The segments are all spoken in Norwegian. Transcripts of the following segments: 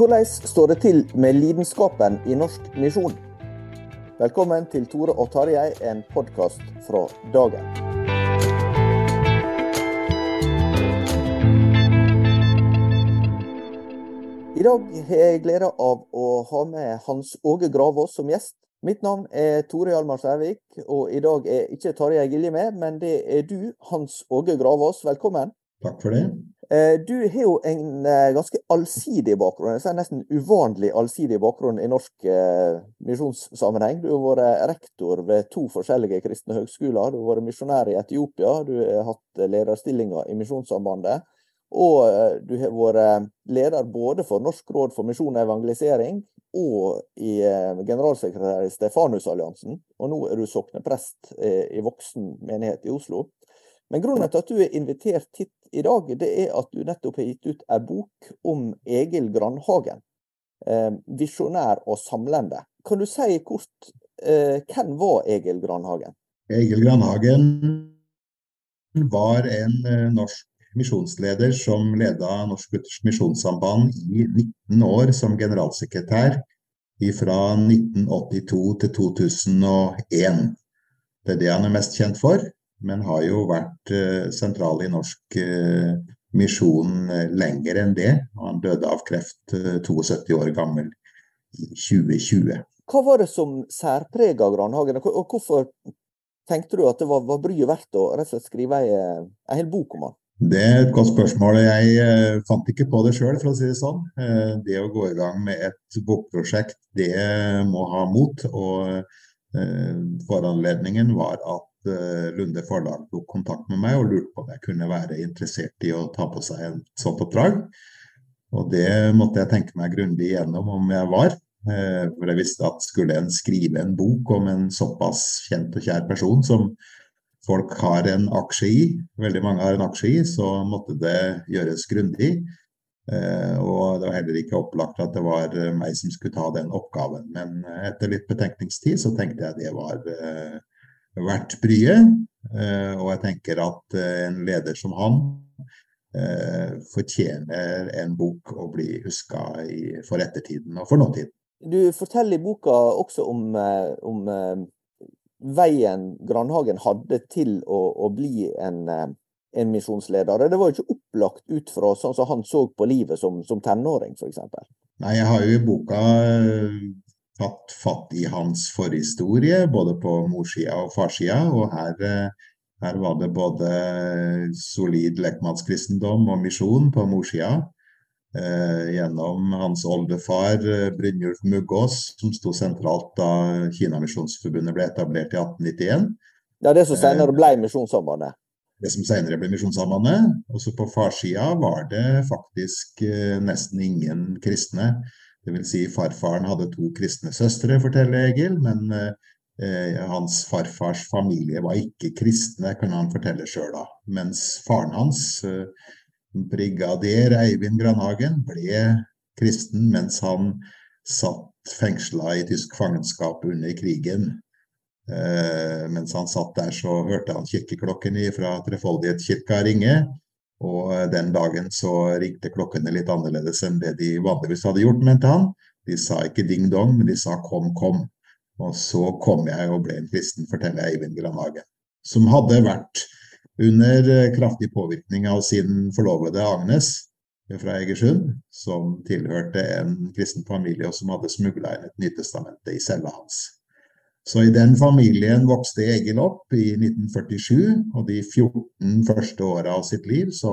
Hvordan står det til med lidenskapen i norsk misjon? Velkommen til Tore og Tarjei, en podkast fra dagen. I dag har jeg gleda av å ha med Hans Åge Gravås som gjest. Mitt navn er Tore Hjalmar Sævik, og i dag er ikke Tarjei Gilje med, men det er du, Hans Åge Gravås. Velkommen. Takk for det. Eh, du har jo en eh, ganske allsidig bakgrunn, jeg sier nesten uvanlig allsidig bakgrunn i norsk eh, misjonssammenheng. Du har vært rektor ved to forskjellige kristne høgskoler. Du har vært misjonær i Etiopia, du har hatt lederstillinger i Misjonssambandet. Og du har vært leder både for Norsk råd for misjon og evangelisering og i generalsekretær i Stefanusalliansen. Og nå er du sokneprest i voksen menighet i Oslo. Men grunnen til at du er invitert hit i dag, det er at du nettopp har gitt ut en bok om Egil Grandhagen. Eh, visjonær og samlende. Kan du si kort eh, hvem var Egil Grandhagen? Egil Grandhagen var en eh, norsk misjonsleder som leda Norsk Luthersk Misjonssamband i 19 år som generalsekretær fra 1982 til 2001. Det er det han er mest kjent for men har jo vært eh, sentral i norsk eh, misjon eh, lenger enn det. Han døde av kreft 72 år gammel i 2020. Hva var det som særprega Granhagen, og hvorfor tenkte du at det var, var bryet verdt å rett og slett skrive ei, ei hel bok om han? Det er et godt spørsmål. Jeg fant ikke på det sjøl, for å si det sånn. Det å gå i gang med et bokprosjekt, det må ha mot. Og foranledningen var at Lunde forlag tok kontakt med meg og lurte på om jeg kunne være interessert i å ta på seg et sånt oppdrag. Og det måtte jeg tenke meg grundig igjennom om jeg var. Eh, for jeg visste at skulle en skrive en bok om en såpass kjent og kjær person som folk har en aksje i, veldig mange har en aksje i, så måtte det gjøres grundig. Eh, og det var heller ikke opplagt at det var meg som skulle ta den oppgaven. Men etter litt betenkningstid så tenkte jeg det var verdt bryet. Eh, og jeg tenker at eh, en leder som han eh, fortjener en bok å bli huska for ettertiden og for nåtiden. Du forteller i boka også om, om veien Grandhagen hadde til å, å bli en, en, misjonsleder. Det var jo ikke opplagt ut fra sånn som han så på livet som, som tenåring, f.eks. Nei, jeg har jo i boka tatt fatt i hans forhistorie, både på morssida og farssida. Og her, eh, her, var det både solid lekmannskristendom og misjon på morssida. Eh, gjennom hans oldefar eh, Brynjulf Muggås, som sto sentralt da Kinamisjonsforbundet ble etablert i 1891. Ja, Det som senere ble Misjonssambandet? Det som senere ble Misjonssambandet. Også på farssida var det faktisk nesten ingen kristne Dvs. Si farfaren hadde to kristne søstre, forteller Egil, men eh, hans farfars familie var ikke kristne, kan han fortelle sjøl da. Mens faren hans, eh, brigader Eivind Granhagen, ble kristen mens han satt fengsla i tysk fangenskap under krigen. Eh, mens han satt der, så hørte han kirkeklokken fra Trefoldighetskirka ringe. Og den dagen så ringte klokkene litt annerledes enn det de vanligvis hadde gjort, mente han. De sa ikke ding-dong, men de sa kom, kom. Og så kom jeg og ble en kristen, forteller Eivind Granhagen. Som hadde vært under eh, kraftig påvirkning av sin forlovede Agnes fra Egersund, som tilhørte en kristen familie og som hadde smugla inn et Nytestamentet i cella hans. Så i den familien vokste Egil opp i 1947, og de 14 første åra av sitt liv så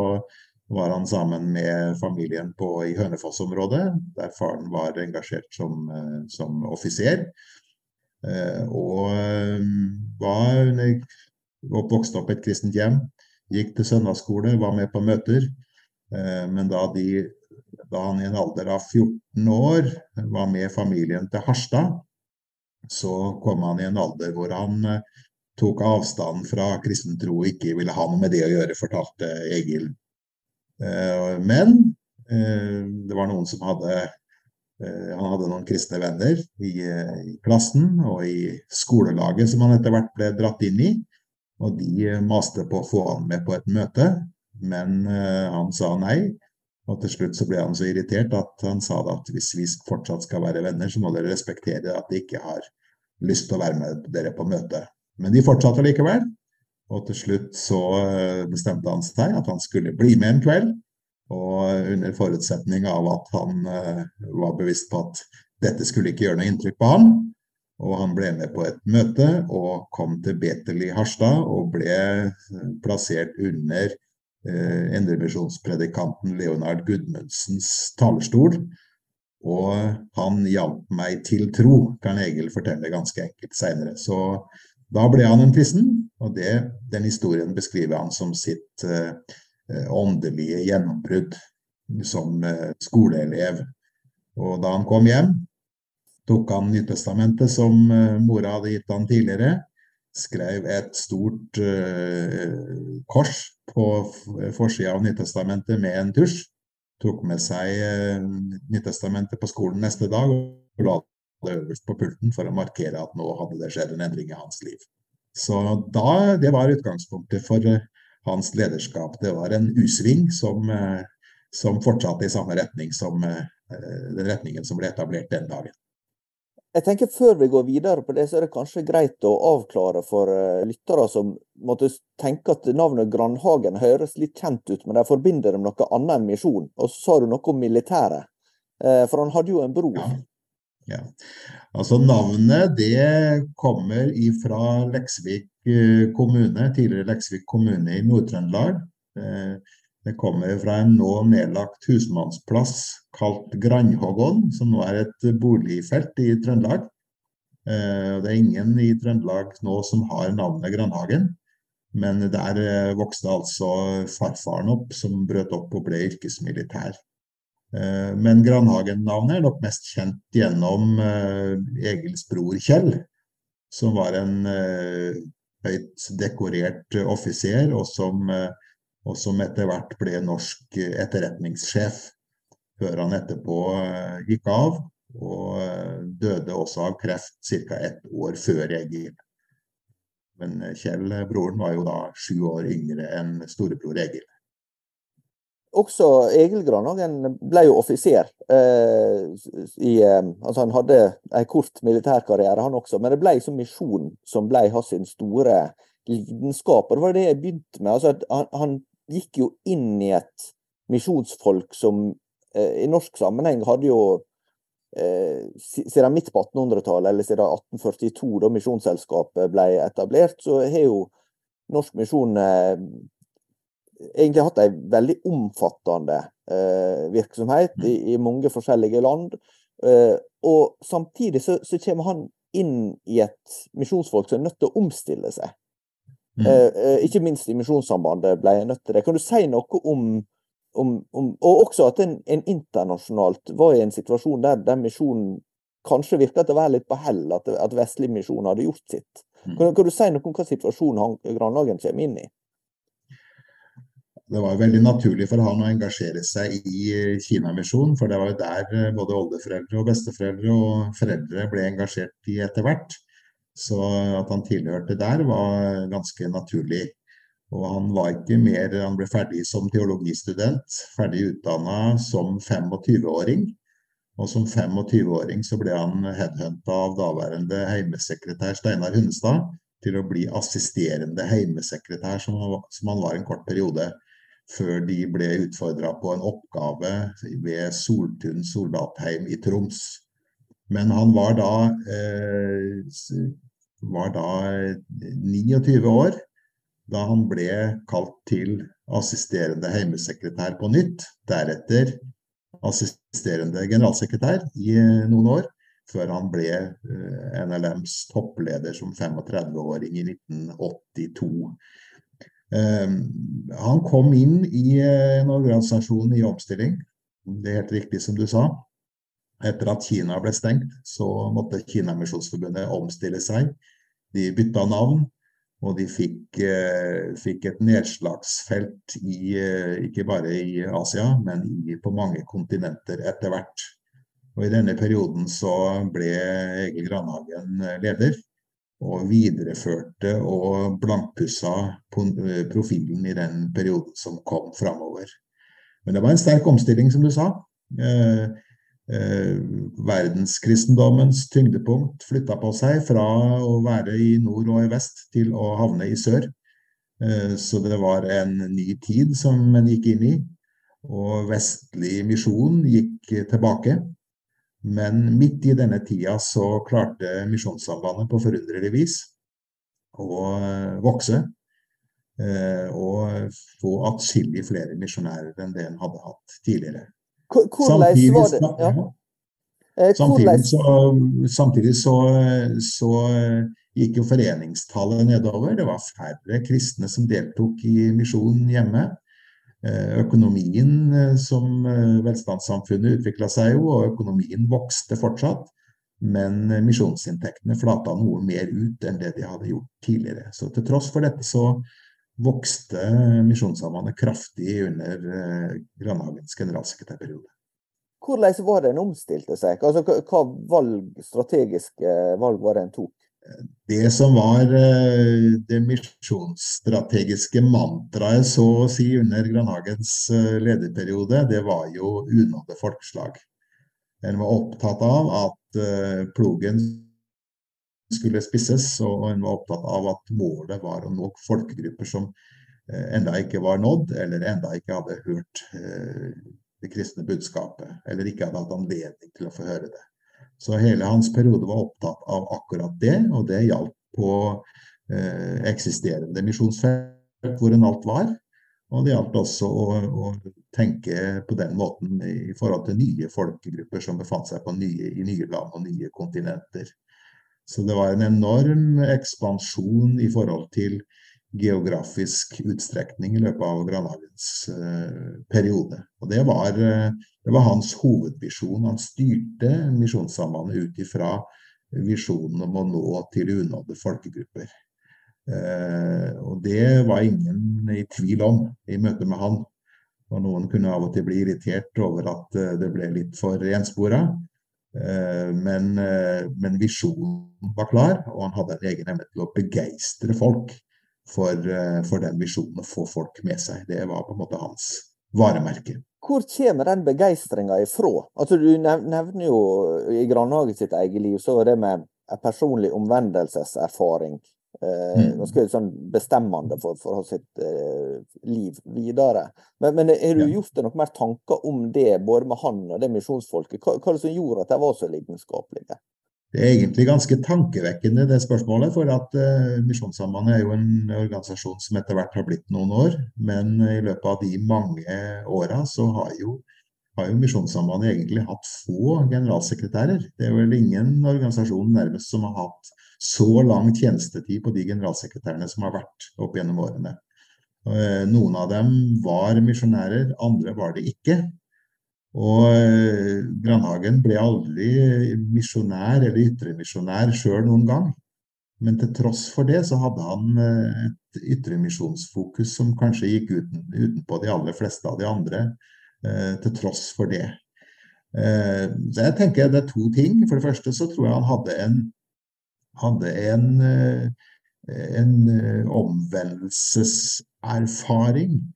var han sammen med familien på, i Hønefoss-området, der faren var engasjert som, eh, som offiser. Eh, og eh, var under, opp i et kristent hjem, gikk til søndagsskole, var med på møter. Men da, de, da han i en alder av 14 år var med familien til Harstad, så kom han i en alder hvor han eh, tok avstand fra kristen tro og ikke ville ha noe med det å gjøre, fortalte Egil. Eh, men eh, det var noen som hadde Han hadde noen kristne venner i, i klassen og i skolelaget som han etter hvert ble dratt inn i. Og de maste på å få han med på et møte, men han sa nei. Og til slutt så ble han så irritert at han sa at hvis vi fortsatt skal være venner, så må dere respektere at de ikke har lyst til å være med dere på møtet. Men de fortsatte likevel. Og til slutt så eh, bestemte han seg at han skulle bli med en kveld. Og under forutsetning av at han uh, var bevisst på at dette skulle ikke gjøre noe inntrykk på han. Og han ble med på et møte og kom til Betel i Harstad og ble eh, plassert under uh, Indremisjonspredikanten Leonard Gudmundsens talerstol. Og han hjalp meg til tro, kan Egil fortelle ganske enkelt seinere. Så da ble han en kristen, og det, den historien beskriver han som sitt eh, åndelige gjennombrudd som eh, skoleelev. Og da han kom hjem, tok han Nyttestamentet som eh, mora hadde gitt han tidligere, skrev et stort eh, kors på forsida av Nytestamentet med en tusj tok med seg Nyttestamentet Nytestamentet på skolen neste dag og la det øverst på pulten for å markere at nå hadde det skjedd en endring i hans liv. Så da, Det var utgangspunktet for eh, hans lederskap. Det var en U-sving som, eh, som fortsatte i samme retning som den retningen som ble etablert den dagen. Jeg tenker Før vi går videre på det, så er det kanskje greit å avklare for uh, lyttere som måtte tenke at navnet Grandhagen høres litt kjent ut, men de forbinder det med noe annet enn misjon. Og så sa du noe om militæret, uh, for han hadde jo en bror. Ja. ja. Altså Navnet det kommer fra Leksvik eh, kommune, tidligere Leksvik kommune i Nord-Trøndelag. Det kommer fra en nå nedlagt husmannsplass kalt Grandhågon, som nå er et boligfelt i Trøndelag. Eh, det er ingen i Trøndelag nå som har navnet Grandhagen. Men der eh, vokste altså farfaren opp, som brøt opp og ble yrkesmilitær. Eh, men Grandhagen-navnet er nok mest kjent gjennom Egils bror Kjell, som var en høyt dekorert offiser, og som og som etter hvert ble norsk etterretningssjef, før han etterpå eh, gikk av og eh, døde også av kreft ca. ett år før Egil. Men eh, Kjell, broren, var jo da sju år yngre enn storebror Egil. Også Egil Granhagen ble jo offiser. Eh, i, altså han hadde en kort militærkarriere, han også, men det ble som misjon som ble hans store lidenskap. Og det var det jeg begynte med. Altså, han, han, gikk jo inn i et misjonsfolk som eh, i norsk sammenheng hadde jo eh, siden midt på 1800-tallet, eller siden 1842, da Misjonsselskapet ble etablert, så har jo norsk misjon eh, egentlig hatt en veldig omfattende eh, virksomhet i, i, mange forskjellige land. Eh, og samtidig så, så kommer han inn i et misjonsfolk som er nødt til å omstille seg. Mm. Eh, eh, ikke minst i Misjonssambandet ble jeg nødt til det. Kan du si noe om, om, om, og også at en, en, internasjonalt var i en situasjon der den misjonen kanskje virka til å være litt på hell, at, at vestlig misjon hadde gjort sitt. Mm. Kan, kan, du si noe om hva situasjonen Grandhagen kommer inn i? Det var veldig naturlig for han å engasjere seg i Kinamisjonen, for det var jo der eh, både oldeforeldre og besteforeldre og foreldre ble engasjert i etter hvert. Så at han tilhørte der, var ganske naturlig. Og han var ikke mer Han ble ferdig som teologistudent, ferdig utdanna som 25-åring. Og som 25-åring så ble han headhunta av daværende heimesekretær Steinar Hunstad til å bli assisterende heimesekretær, som han, som han var en kort periode. Før de ble utfordra på en oppgave ved Soltun soldatheim i Troms. Men han var da, eh, var da 29 år da han ble kalt til assisterende heimesekretær på nytt. Deretter assisterende generalsekretær i eh, noen år, før han ble eh, NLMs toppleder som 35-åring i 1982. Ehm, han kom inn i eh, en organisasjon i omstilling. Det er helt riktig som du sa. Etter at Kina ble stengt, så måtte Kinamisjonsforbundet omstille seg. De bytta navn, og de fikk, eh, fikk, et nedslagsfelt i, eh, ikke bare i Asia, men i, på mange kontinenter etter hvert. Og I denne perioden så ble Egil Grandhagen eh, leder, og videreførte og blankpussa profilen i den perioden som kom framover. Men det var en sterk omstilling, som du sa. Eh, eh, verdenskristendommens tyngdepunkt flytta på seg fra å være i nord og i vest til å havne i sør. Eh, så det var en ny tid som en gikk inn i. Og vestlig misjon gikk tilbake. Men midt i denne tida så klarte Misjonssambandet på forunderlig vis å eh, vokse. Eh, og få atskillig flere misjonærer enn det en hadde hatt tidligere. Hvordan var det? Ja. Eh, samtidig, så, samtidig så, så, gikk jo foreningstallet nedover. Det var færre kristne som deltok i misjonen hjemme. Eh, økonomien eh, som velstandssamfunnet utvikla seg jo, og økonomien vokste fortsatt. Men misjonsinntektene flata noe mer ut enn det de hadde gjort tidligere. Så til tross for dette så vokste Misjonssambandet kraftig under eh, Grandhagens generalsekretærperiode. Hvordan var det en omstilte seg? Altså, hva valg, strategiske valg var det en tok? Det som var eh, det misjonsstrategiske mantraet så å si under Grandhagens eh, lederperiode, det var jo unådde folkeslag. En var opptatt av at plogen skulle spisses, og en var opptatt av at målet var å nå folkegrupper som eh, enda ikke var nådd, eller enda ikke hadde hørt eh, det kristne budskapet, eller ikke hadde hatt anledning til å få høre det. Så hele hans periode var opptatt av akkurat det, og det gjaldt på eh, eksisterende misjonsfelt hvor en alt var. Og det gjaldt også å, å, tenke på den måten i forhold til nye folkegrupper som befant seg nye, i nye land og nye kontinenter. Så det var en enorm ekspansjon i forhold til geografisk utstrekning i løpet av Grandhagens eh, periode. Og det var, eh, det var, hans hovedvisjon. Han styrte Misjonssambandet ut ifra visjonen om å nå til unådde folkegrupper. Eh, og det var ingen i tvil om i møte med han. Og noen kunne av og til bli irritert over at eh, det ble litt for enspora. Eh, men, eh, men, visjonen var klar, og han hadde en egen evne til å begeistre folk for, eh, for den visjonen, å få folk med seg. Det var på en måte hans varemerke. Hvor kommer den begeistringa ifra? Altså, du nevner jo i Grandhage sitt eget liv, så er det med en personlig omvendelseserfaring Mm. Ganske sånn bestemmende for, for sitt eh, liv videre. Men, men har du ja. gjort deg noen mer tanker om det, både med han og det misjonsfolket? Hva, hva er det som gjorde at de var så lidenskapelige? Det er egentlig ganske tankevekkende, det spørsmålet. For at eh, Misjonssambandet er jo en organisasjon som etter hvert har blitt noen år. Men i løpet av de mange åra så har jo, har jo Misjonssambandet egentlig hatt få generalsekretærer. Det er vel ingen organisasjon nærmest som har hatt så lang tjenestetid på de generalsekretærene som har vært opp gjennom årene. Eh, noen av dem var misjonærer, andre var det ikke. Og eh, Grandhagen ble aldri misjonær eller ytremisjonær sjøl noen gang. Men til tross for det så hadde han et ytremisjonsfokus som kanskje gikk uten, utenpå de aller fleste av de andre, til tross for det. Så jeg tenker det er to ting. For det første så tror jeg han hadde en, hadde en en eh, omvendelseserfaring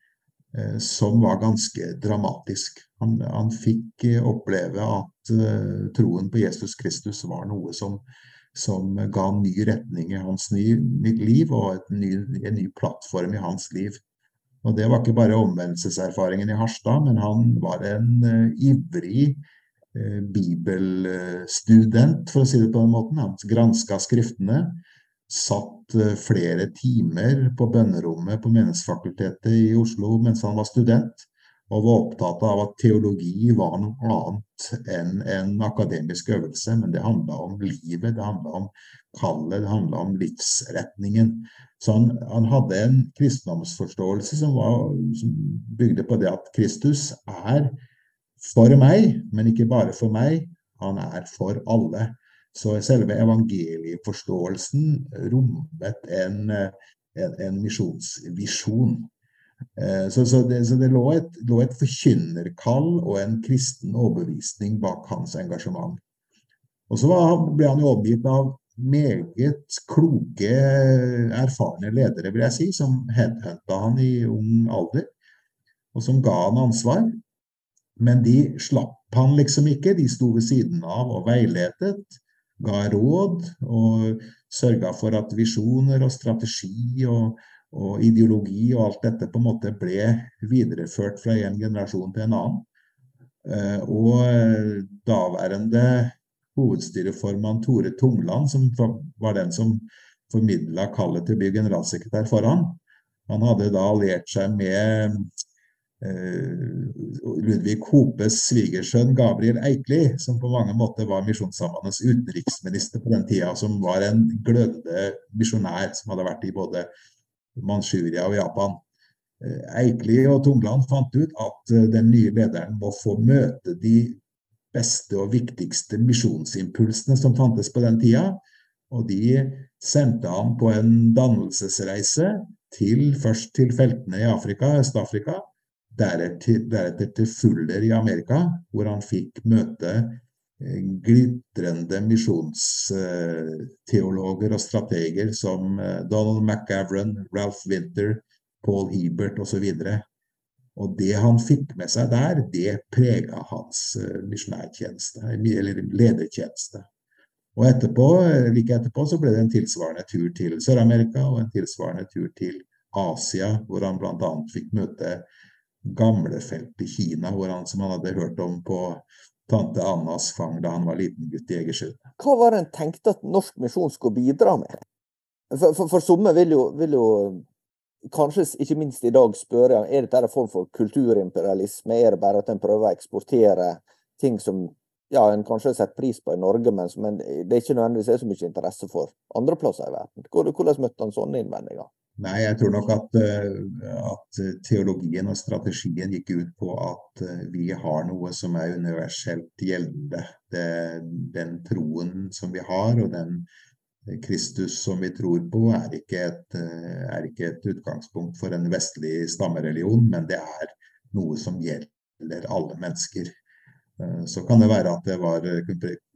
eh, som var ganske dramatisk. Han, han fikk eh, oppleve at troen på Jesus Kristus var noe som, som ga en ny retning i hans ny, liv, og ny, en ny plattform i hans liv. Og Det var ikke bare omvendelseserfaringen i Harstad, men han var en ivrig bibelstudent, for å si det på den måten. Han granska skriftene, satt eh, flere timer på bønnerommet på Menighetsfakultetet i Oslo mens han var student, og var opptatt av at teologi var noe annet enn en akademisk øvelse. Men det handla om livet, det handla om kallet, det handla om livsretningen. Så han, han, hadde en kristendomsforståelse som, var, som bygde på det at Kristus er for meg, men ikke bare for meg. Han er for alle. Så selve evangelieforståelsen rommet en, en, en misjonsvisjon. Eh, så, så, det, så det lå, et, lå et forkynnerkall og en kristen overbevisning bak hans engasjement. Og så var, ble han jo omgitt av meget kloke, erfarne ledere, vil jeg si, som headhunta han i ung alder, og som ga han ansvar. Men de slapp han liksom ikke. De sto ved siden av og veiledet ga råd og sørga for at visjoner og strategi og, og, ideologi og alt dette på en måte ble videreført fra en generasjon til en annen. Eh, og daværende hovedstyreformann Tore Tungland, som var den som formidla kallet til å bli generalsekretær for han, han hadde da alliert seg med Eh, Ludvig Hopes svigersønn Gabriel Eikli, som på mange måter var Misjonssambandets utenriksminister på den tida, som var en glødende misjonær som hadde vært i både Manchuria og Japan. Eh, Eikli og Tungland fant ut at eh, den nye lederen må få møte de beste og viktigste misjonsimpulsene som fantes på den tida. Og de sendte han på en dannelsesreise til, først til feltene i Afrika, Øst-Afrika, deretter, til Fuller i Amerika, hvor han fikk møte eh, glitrende misjonsteologer og strateger som eh, Donald McGavran, Ralph Winter, Paul Hebert osv. Og det han fikk med seg der, det prega hans eh, misjonærtjeneste, eller ledertjeneste. Og etterpå, like etterpå så ble det en tilsvarende tur til Sør-Amerika og en tilsvarende tur til Asia, hvor han bl.a. fikk møte gamlefelt i Kina, hvor han, som han hadde hørt om på tante Annas fang da han var liten gutt i Egersund. Hva var det en tenkte at norsk misjon skulle bidra med? For, for, for somme vil jo, vil jo, kanskje ikke minst i dag spørre er dette en form for kulturimperialisme. Er det bare at en prøver å eksportere ting som ja, en kanskje har sett pris på i Norge, men, men det er ikke nødvendigvis er så mye interesse for andre plasser i verden. Hvordan møtte han sånne innvendinger? Nei, jeg tror nok at, eh, at, teologien og strategien gikk ut på at eh, vi har noe som er universelt gjeldende. Det, den troen som vi har, og den Kristus som vi tror på, er ikke, et, eh, er ikke et utgangspunkt for en vestlig stammereligion, men det er noe som gjelder alle mennesker. Så kan det være at det var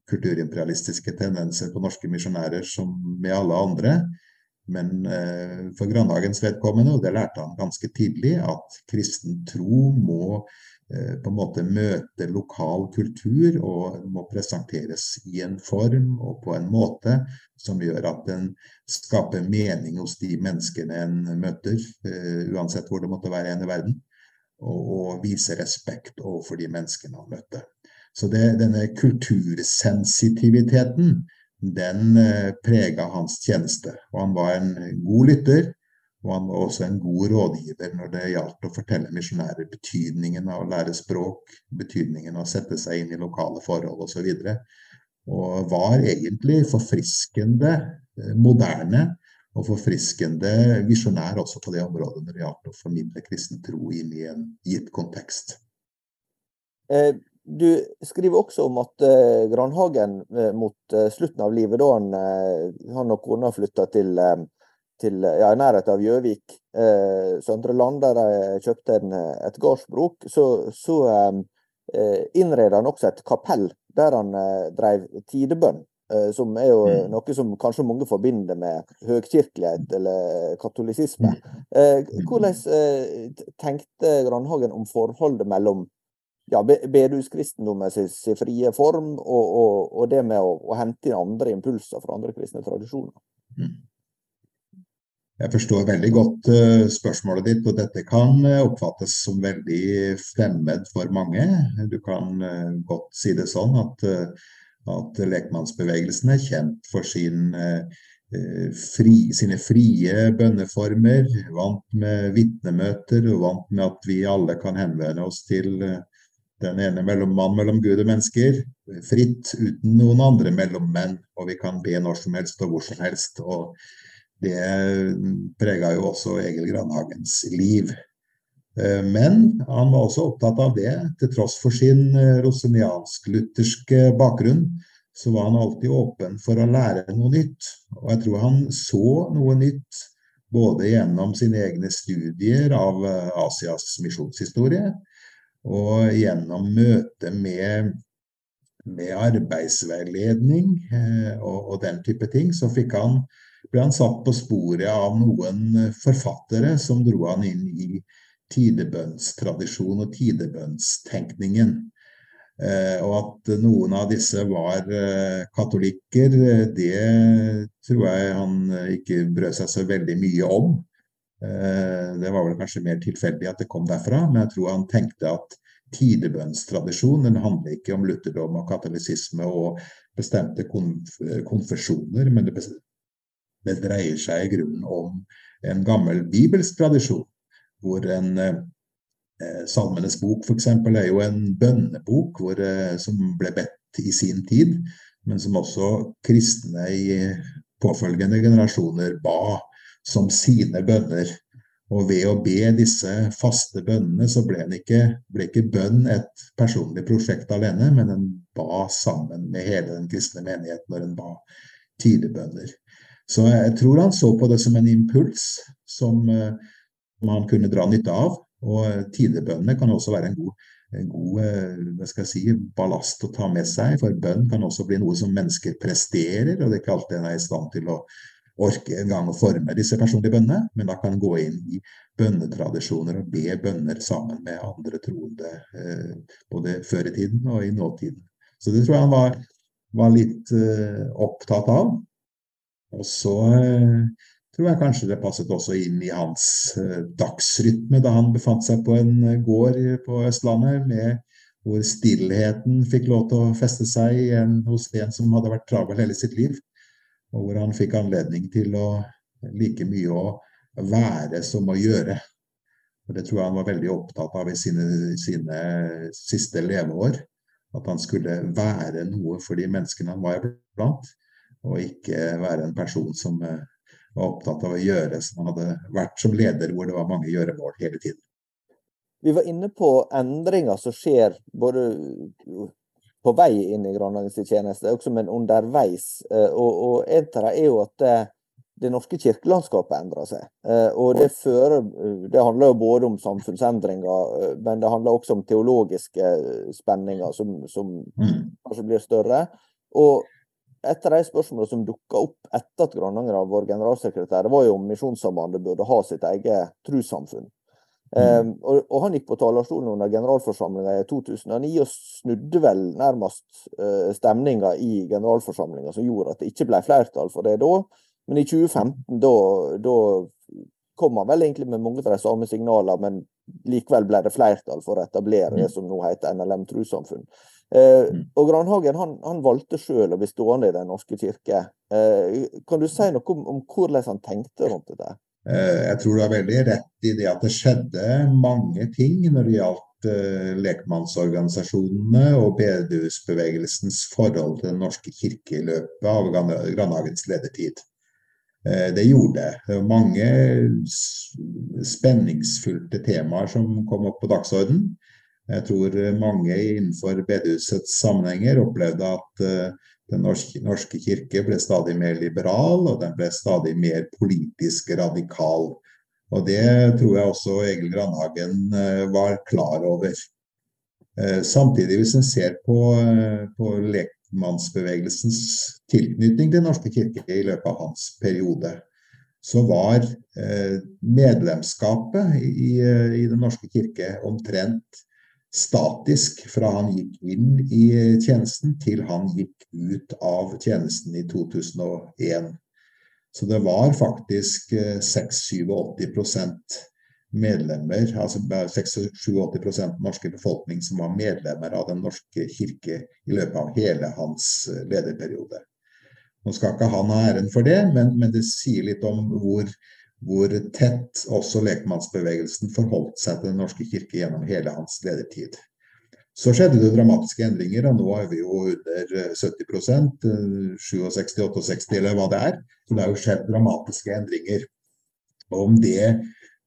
kulturimperialistiske tendenser på norske misjonærer som med alle andre. Men eh, for Grandhagens vedkommende, og det lærte han ganske tidlig, at kristen tro må eh, på en måte møte lokal kultur og må presenteres i en form og på en måte som gjør at den skaper mening hos de menneskene en møter, eh, uansett hvor det måtte være en i verden, og, og vise respekt overfor de menneskene han møtte. Så det, denne kultursensitiviteten den eh, prega hans tjeneste. Og han var en god lytter, og han var også en god rådgiver når det gjaldt å fortelle misjonærer betydningen av å lære språk, betydningen av å sette seg inn i lokale forhold osv. Og, og var egentlig forfriskende, eh, moderne og forfriskende visjonær også på det området når det gjaldt å formidle kristen tro inn i en gitt kontekst. Eh, du skriver også om at eh, Granhagen mot slutten av livet, da han, han og kona flytta til, til ja, i nærheten av Gjøvik, Søndre Land, der de kjøpte en, et gårdsbruk, så, så innreda han også et kapell der han drev tidebønn. Eh, som er jo mm. noe som kanskje mange forbinder med høgkirkelighet eller katolisisme. Mm. Eh. Hvordan eh, tenkte Grandhagen om forholdet mellom ja, bedehuskristendommen sin frie form og, og, og, det med å, å, hente inn andre impulser fra andre kristne tradisjoner? Jeg forstår veldig godt uh, spørsmålet ditt, og dette kan uh, oppfattes som veldig fremmed for mange. Du kan uh, godt si det sånn at at lekmannsbevegelsen er kjent for sin, eh, fri, sine frie bønneformer, vant med vitnemøter og vant med at vi alle kan henvende oss til eh, den ene mellom mann mellom Gud og mennesker, fritt, uten noen andre mellommenn. Og vi kan be når som helst og hvor som helst. Og det prega jo også Egil Grandhagens liv. Eh, men han var også opptatt av det. Til tross for sin eh, roseniansk-lutherske bakgrunn, så var han alltid åpen for å lære noe nytt. Og jeg tror han så noe nytt både gjennom sine egne studier av eh, Asias misjonshistorie, og gjennom møte med, med arbeidsveiledning og, og, den type ting, så han, ble han satt på sporet av noen forfattere som dro han inn i tidebønnstradisjon og tidebønnstenkningen. Eh, og at noen av disse var eh, katolikker, eh, det tror jeg han ikke brød seg så veldig mye om. Det var vel kanskje mer tilfeldig at det kom derfra, men jeg tror han tenkte at tidebønnstradisjonen handler ikke om lutherdom og katolisisme og bestemte konf konfesjoner, men det, det dreier seg i grunnen om en gammel bibelsk tradisjon hvor en eh, Salmenes bok f.eks. er jo en bønnebok hvor, eh, som ble bedt i sin tid, men som også kristne i påfølgende generasjoner ba som sine bønner. Og ved å be disse faste bønnene, så ble, ikke, ble ikke bønn et personlig prosjekt alene, men en ba sammen med hele den kristne menigheten når en ba tidebønner. Så jeg tror han så på det som en impuls som uh, man kunne dra nytte av. Og tidebønnene kan også være en god, god jeg si, ballast å ta med seg. For bønn kan også bli noe som mennesker presterer, og det er ikke alltid en er i stand til å orke en gang å forme disse personlige bønnene. Men da kan en gå inn i bønnetradisjoner og be bønner sammen med andre troende, eh, både før i tiden og i nåtiden. Så det tror jeg han var, var litt uh, opptatt av. Og så uh, tror jeg kanskje det passet også inn i hans eh, dagsrytme da han befant seg på en eh, gård på Østlandet, med, hvor stillheten fikk lov til å feste seg en, hos en som hadde vært travel hele sitt liv. Og hvor han fikk anledning til å like mye å være som å gjøre. Og Det tror jeg han var veldig opptatt av i sine, sine siste leveår. At han skulle være noe for de menneskene han var blant, og ikke være en person som eh, var opptatt av å gjøre som han hadde vært som leder, hvor det var mange gjøremål hele tiden. Vi var inne på endringer som skjer både på vei inn i tjeneste, også men underveis. Eh, og, og en av dem er jo at det, det norske kirkelandskapet endrer seg. Eh, og det, fører, det handler jo både om samfunnsendringer, eh, men det handler også om teologiske spenninger som, som mm. kanskje blir større. Og et av de spørsmålene som dukka opp etter at Grananger var generalsekretær, det var jo om Misjonssambandet burde ha sitt eget trossamfunn. Mm. Um, og, og, han gikk på talerstolen under generalforsamlinga i 2009 og snudde vel nærmest uh, stemninga i generalforsamlinga, som gjorde at det ikke ble flertall for det da. Men i 2015 da, da kom han vel egentlig med mange av de samme signalene, men likevel ble det flertall for å etablere det mm. som nå heter NLM trossamfunn. Eh, mm. og Granhagen han, han valgte sjøl å bli stående i Den norske kirke. Eh, kan du si noe om, om, hvordan han tenkte rundt dette? Eh, jeg tror du har veldig rett i det at det skjedde mange ting når det gjaldt eh, lekmannsorganisasjonene og bedehusbevegelsens forhold til Den norske kirke i løpet av Grandhagens ledertid. Det gjorde det. Det mange spenningsfylte temaer som kom opp på dagsordenen. Jeg tror mange innenfor bedehusets sammenhenger opplevde at den norske, kirke ble stadig mer liberal, og den ble stadig mer politisk radikal. Og det tror jeg også Egil Grandhagen var klar over. Samtidig, hvis en ser på, på lekmannsbevegelsens tilknytning til Norske kirke i løpet av hans periode, så var eh, medlemskapet i, i, Den norske kirke omtrent statisk fra han gikk inn i tjenesten til han gikk ut av tjenesten i 2001. Så det var faktisk 86-87 medlemmer, altså 86-87 norske befolkning som var medlemmer av Den norske kirke i løpet av hele hans lederperiode. Nå skal ikke han ha æren for det, men, men det sier litt om hvor, hvor, tett også lekmannsbevegelsen forholdt seg til Den norske kirke gjennom hele hans ledertid. Så skjedde det dramatiske endringer, og nå er vi jo under 70 67-68 eller hva det er. Så det har jo skjedd dramatiske endringer. Og om det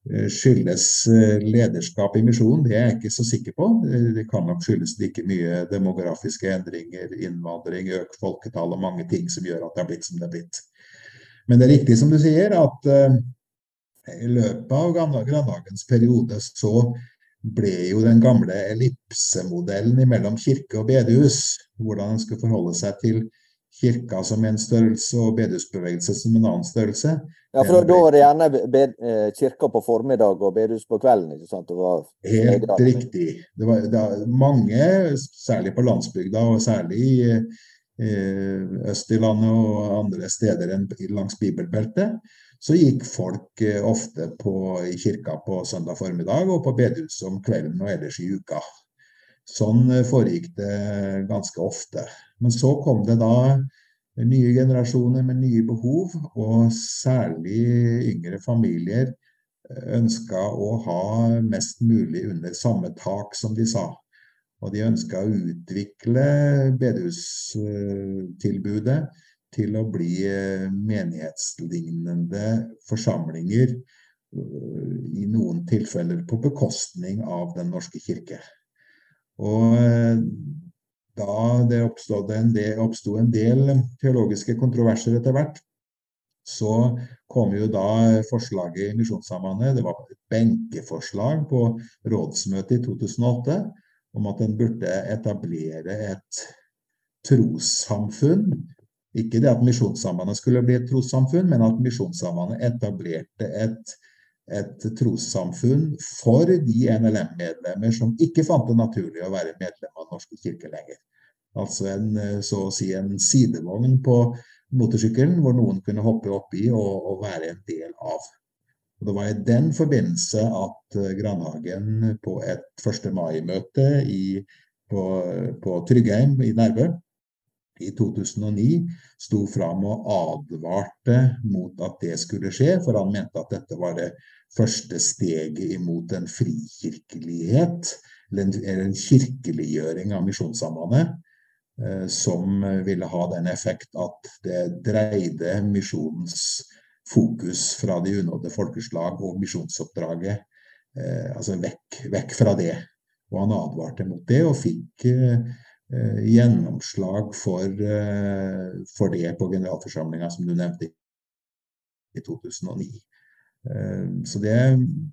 Eh, skyldes eh, lederskap i misjonen, det er jeg ikke så sikker på. Eh, det kan nok skyldes like mye demografiske endringer, innvandring, økt folketall og mange ting som gjør at det har blitt som det har blitt. Men det er riktig som du sier, at i løpet av Grandhagens periode så ble jo den gamle ellipsemodellen mellom kirke og bedehus, hvordan en skulle forholde seg til kirka som en størrelse og bedehusbevegelse som en annen størrelse. Ja, for da var det gjerne bed, eh, kirka på formiddag og bedehus på kvelden? ikke sant? Helt riktig. Det var, det var, mange, særlig på landsbygda og særlig i eh, øst i landet og andre steder enn langs bibelbeltet, så gikk folk eh, ofte på, i kirka på søndag formiddag og på bedehuset om kvelden og ellers i uka. Sånn eh, foregikk det ganske ofte. Men så kom det da nye generasjoner med nye behov, og særlig yngre familier eh, ønska å ha mest mulig under samme tak, som de sa. Og de ønska å utvikle bedehustilbudet til å bli eh, menighetslignende forsamlinger, i noen tilfeller på bekostning av Den norske kirke. Og eh, da det oppstod en del, en del teologiske kontroverser etter hvert, så kom jo da forslaget i Misjonssambandet, det var et benkeforslag på rådsmøtet i 2008 om at en burde etablere et trossamfunn. Ikke det at Misjonssambandet skulle bli et trossamfunn, men at Misjonssambandet etablerte et et trossamfunn for de NLM-medlemmer som ikke fant det naturlig å være medlem av Den norske kirke lenger. Altså en, eh, så å si en sidevogn på motorsykkelen hvor noen kunne hoppe oppi og, og være en del av. Og det var i den forbindelse at eh, Grandhagen på et 1. mai-møte på, på Tryggheim i Nærbø i 2009 sto fram og advarte mot at det skulle skje, for han mente at dette var det første steget imot en frikirkelighet, eller en kirkeliggjøring av Misjonssambandet, eh, som ville ha den effekt at det dreide misjonens fokus fra de unådde folkeslag og misjonsoppdraget eh, altså vekk, vekk, fra det. Og han advarte mot det, og fikk eh, gjennomslag for, for det på generalforsamlinga, som du nevnte i 2009. Eh, så det,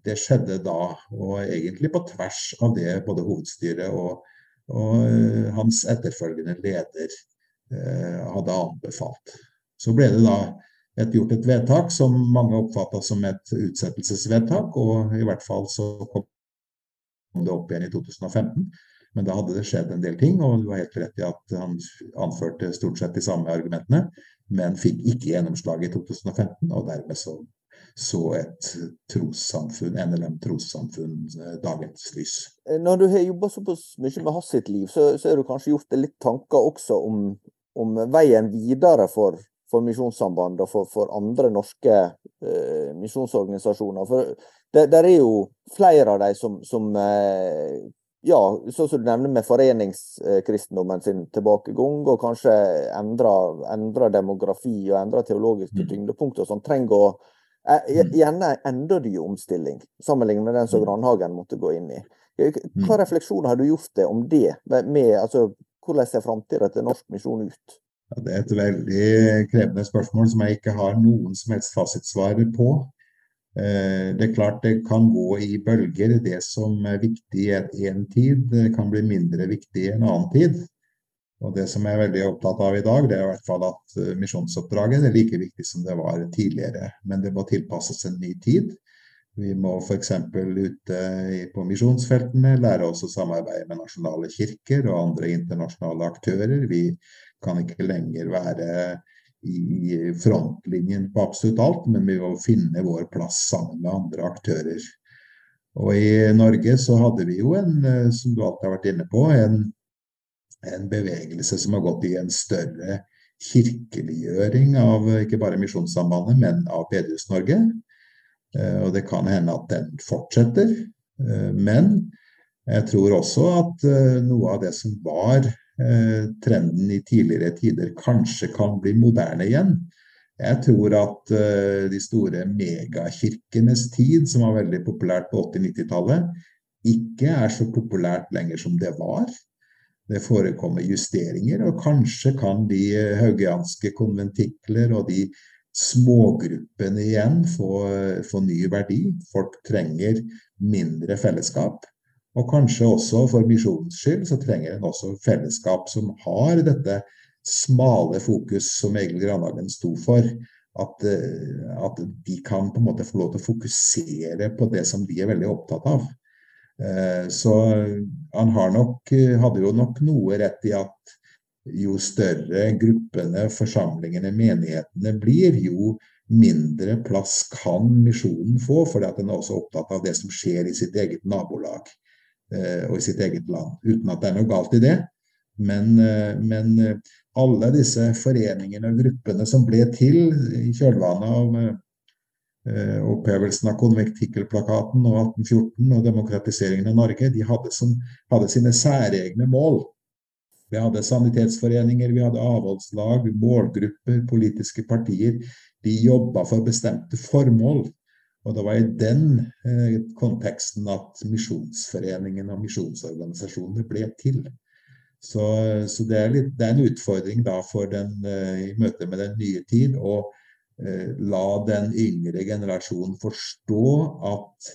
det, skjedde da, og egentlig på tvers av det både hovedstyret og, og eh, hans etterfølgende leder eh, hadde anbefalt. Så ble det da et, gjort et vedtak som mange oppfatta som et utsettelsesvedtak, og i hvert fall så kom det opp igjen i 2015. Men da hadde det skjedd en del ting, og du har helt rett i at han anførte stort sett de samme argumentene, men fikk ikke gjennomslag i 2015, og dermed så så et trossamfunn, NLM trossamfunn eh, dagens lys. Eh, når du har jobba såpass mye med Hass sitt liv, så, så har du kanskje gjort deg litt tanker også om, om veien videre for, for Misjonssambandet og for, for, andre norske eh, misjonsorganisasjoner. For det, der er jo flere av dem som, som eh, ja, sånn som du nevner med foreningskristendommen sin tilbakegang, og kanskje endra, demografi og endra teologiske mm. tyngdepunkter, som trenger å eh, mm. Gjerne en enda ny omstilling, sammenlignet med den som mm. Grandhagen måtte gå inn i. Hva refleksjoner har du gjort deg om det? Med, altså, hvordan ser framtida til norsk misjon ut? Ja, det er et veldig krevende spørsmål som jeg ikke har noen som helst fasitsvar på. Eh, det er klart det kan gå i bølger. Det som er viktig i en tid, kan bli mindre viktig i en annen tid. Og Det som jeg er veldig opptatt av i dag, det er i hvert fall at eh, misjonsoppdraget er like viktig som det var tidligere. Men det må tilpasses en ny tid. Vi må f.eks. ute på misjonsfeltene lære oss å samarbeide med nasjonale kirker og andre internasjonale aktører. Vi kan ikke lenger være i frontlinjen på absolutt alt, men vi må finne vår plass sammen med andre aktører. Og i Norge så hadde vi jo en, eh, som du alltid har vært inne på, en, en bevegelse som har gått i en større kirkeliggjøring av ikke bare Misjonssambandet, men av Bedehus-Norge. Eh, og det kan hende at den fortsetter. Eh, men jeg tror også at noe av det som var trenden i tidligere tider kanskje kan bli moderne igjen. Jeg tror at uh, de store megakirkenes tid, som var veldig populært på 80-90-tallet, ikke er så populært lenger som det var. Det forekommer justeringer, og kanskje kan de haugianske konventikler og de smågruppene igjen få, få ny verdi. Folk trenger mindre fellesskap. Og kanskje også for misjonens skyld så trenger en også fellesskap som har dette smale fokus som Egil Grandhagen sto for. At, eh, at, de kan på en måte få lov til å fokusere på det som de er veldig opptatt av. Eh, så han nok, hadde jo nok noe rett i at jo større gruppene, forsamlingene, menighetene blir, jo mindre plass kan misjonen få, fordi at den er også opptatt av det som skjer i sitt eget nabolag. Eh, og i sitt eget land. Uten at det er noe galt i det. Men, eh, men eh, alle disse foreningene og gruppene som ble til i kjølvannet av opphevelsen av konvektikkelplakaten og 1814 og demokratiseringen av Norge, de hadde, som, hadde sine særegne mål. Vi hadde sanitetsforeninger, vi hadde avholdslag, målgrupper, politiske partier. De jobba for bestemte formål. Og det var i den eh, konteksten at Misjonsforeningen og misjonsorganisasjonene ble til. Så, så det, er litt, det, er en utfordring da for den, eh, i møte med den nye tid å eh, la den yngre generasjonen forstå at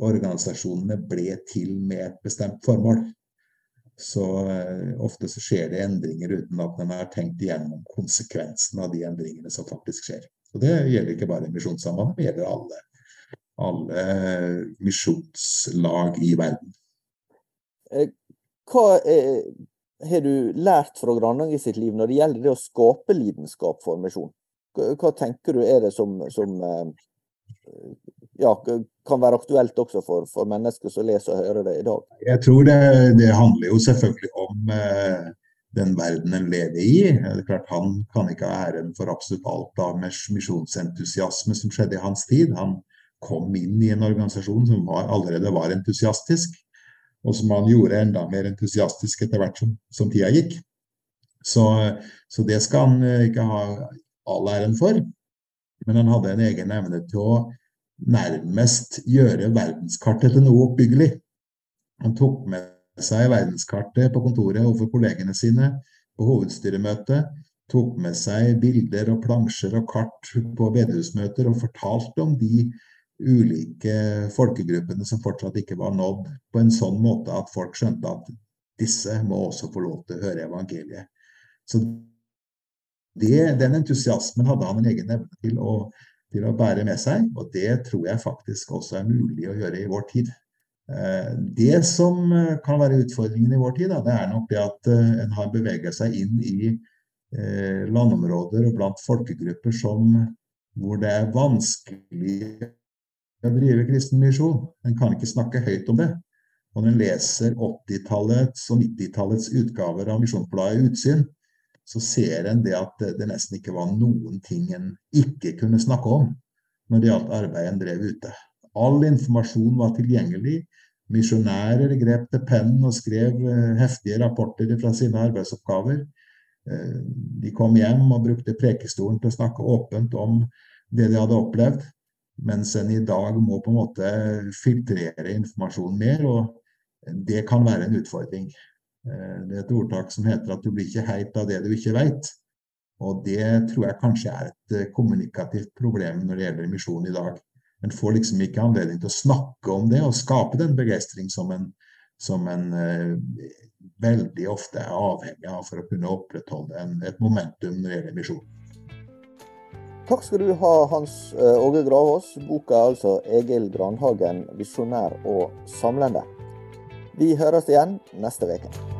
organisasjonene ble til med et bestemt formål. Så eh, ofte så skjer det endringer uten at en har tenkt igjennom konsekvensen av de endringene som faktisk skjer. Og Det gjelder ikke bare Misjonssambandet, det gjelder alle, alle misjonslag i verden. Eh, hva er, har du lært fra Grandang i sitt liv når det gjelder det å skape lidenskap for misjon? Hva, tenker du er det som, som eh, ja, kan være aktuelt også for, for, mennesker som leser og hører det i dag? Jeg tror det, det handler jo selvfølgelig om eh, den verden en lever i. Det er klart Han kan ikke ha æren for absolutt alt av misjonsentusiasme som skjedde i hans tid. Han kom inn i en organisasjon som var, allerede var entusiastisk, og som han gjorde enda mer entusiastisk etter hvert som, som tida gikk. Så, så, det skal han eh, ikke ha all æren for. Men han hadde en egen evne til å nærmest gjøre verdenskartet til noe oppbyggelig. Han tok med seg verdenskartet på kontoret overfor kollegene sine på hovedstyremøtet. Tok med seg bilder og plansjer og kart på bedehusmøter og fortalte om de ulike folkegruppene som fortsatt ikke var nådd, på en sånn måte at folk skjønte at disse må også få lov til å høre evangeliet. Så det, Den entusiasmen hadde han en egen evne til å, til å bære med seg, og det tror jeg faktisk også er mulig å gjøre i vår tid. Eh, det som eh, kan være utfordringen i vår tid, det er nok det at eh, en har beveget seg inn i landområder og blant folkegrupper som, hvor det er vanskelig å drive kristen misjon. En kan ikke snakke høyt om det. Og når en leser 80-tallets og 90-tallets utgaver av Misjonsbladet Utsyn, så ser en det at det nesten ikke var noen ting en ikke kunne snakke om når det gjaldt arbeidet en drev ute. All informasjon var tilgjengelig Misjonærer grep til pennen og skrev eh, heftige rapporter fra sine arbeidsoppgaver. Eh, de kom hjem og brukte prekestolen til å snakke åpent om det de hadde opplevd. Mens en i dag må på en måte filtrere informasjonen mer, og det kan være en utfordring. Eh, det er et ordtak som heter at du blir ikke heit av det du ikke veit. Og det tror jeg kanskje er et kommunikativt problem når det gjelder misjon i dag. En får liksom ikke anledning til å snakke om det og skape den begeistring som en, som en eh, veldig ofte er avhengig av for å kunne opprettholde en, et momentum når det gjelder misjon. Takk skal du ha, Hans eh, Åge Gravås. Boka er altså 'Egil Granhagen visjonær og samlende'. Vi høres igjen neste uke.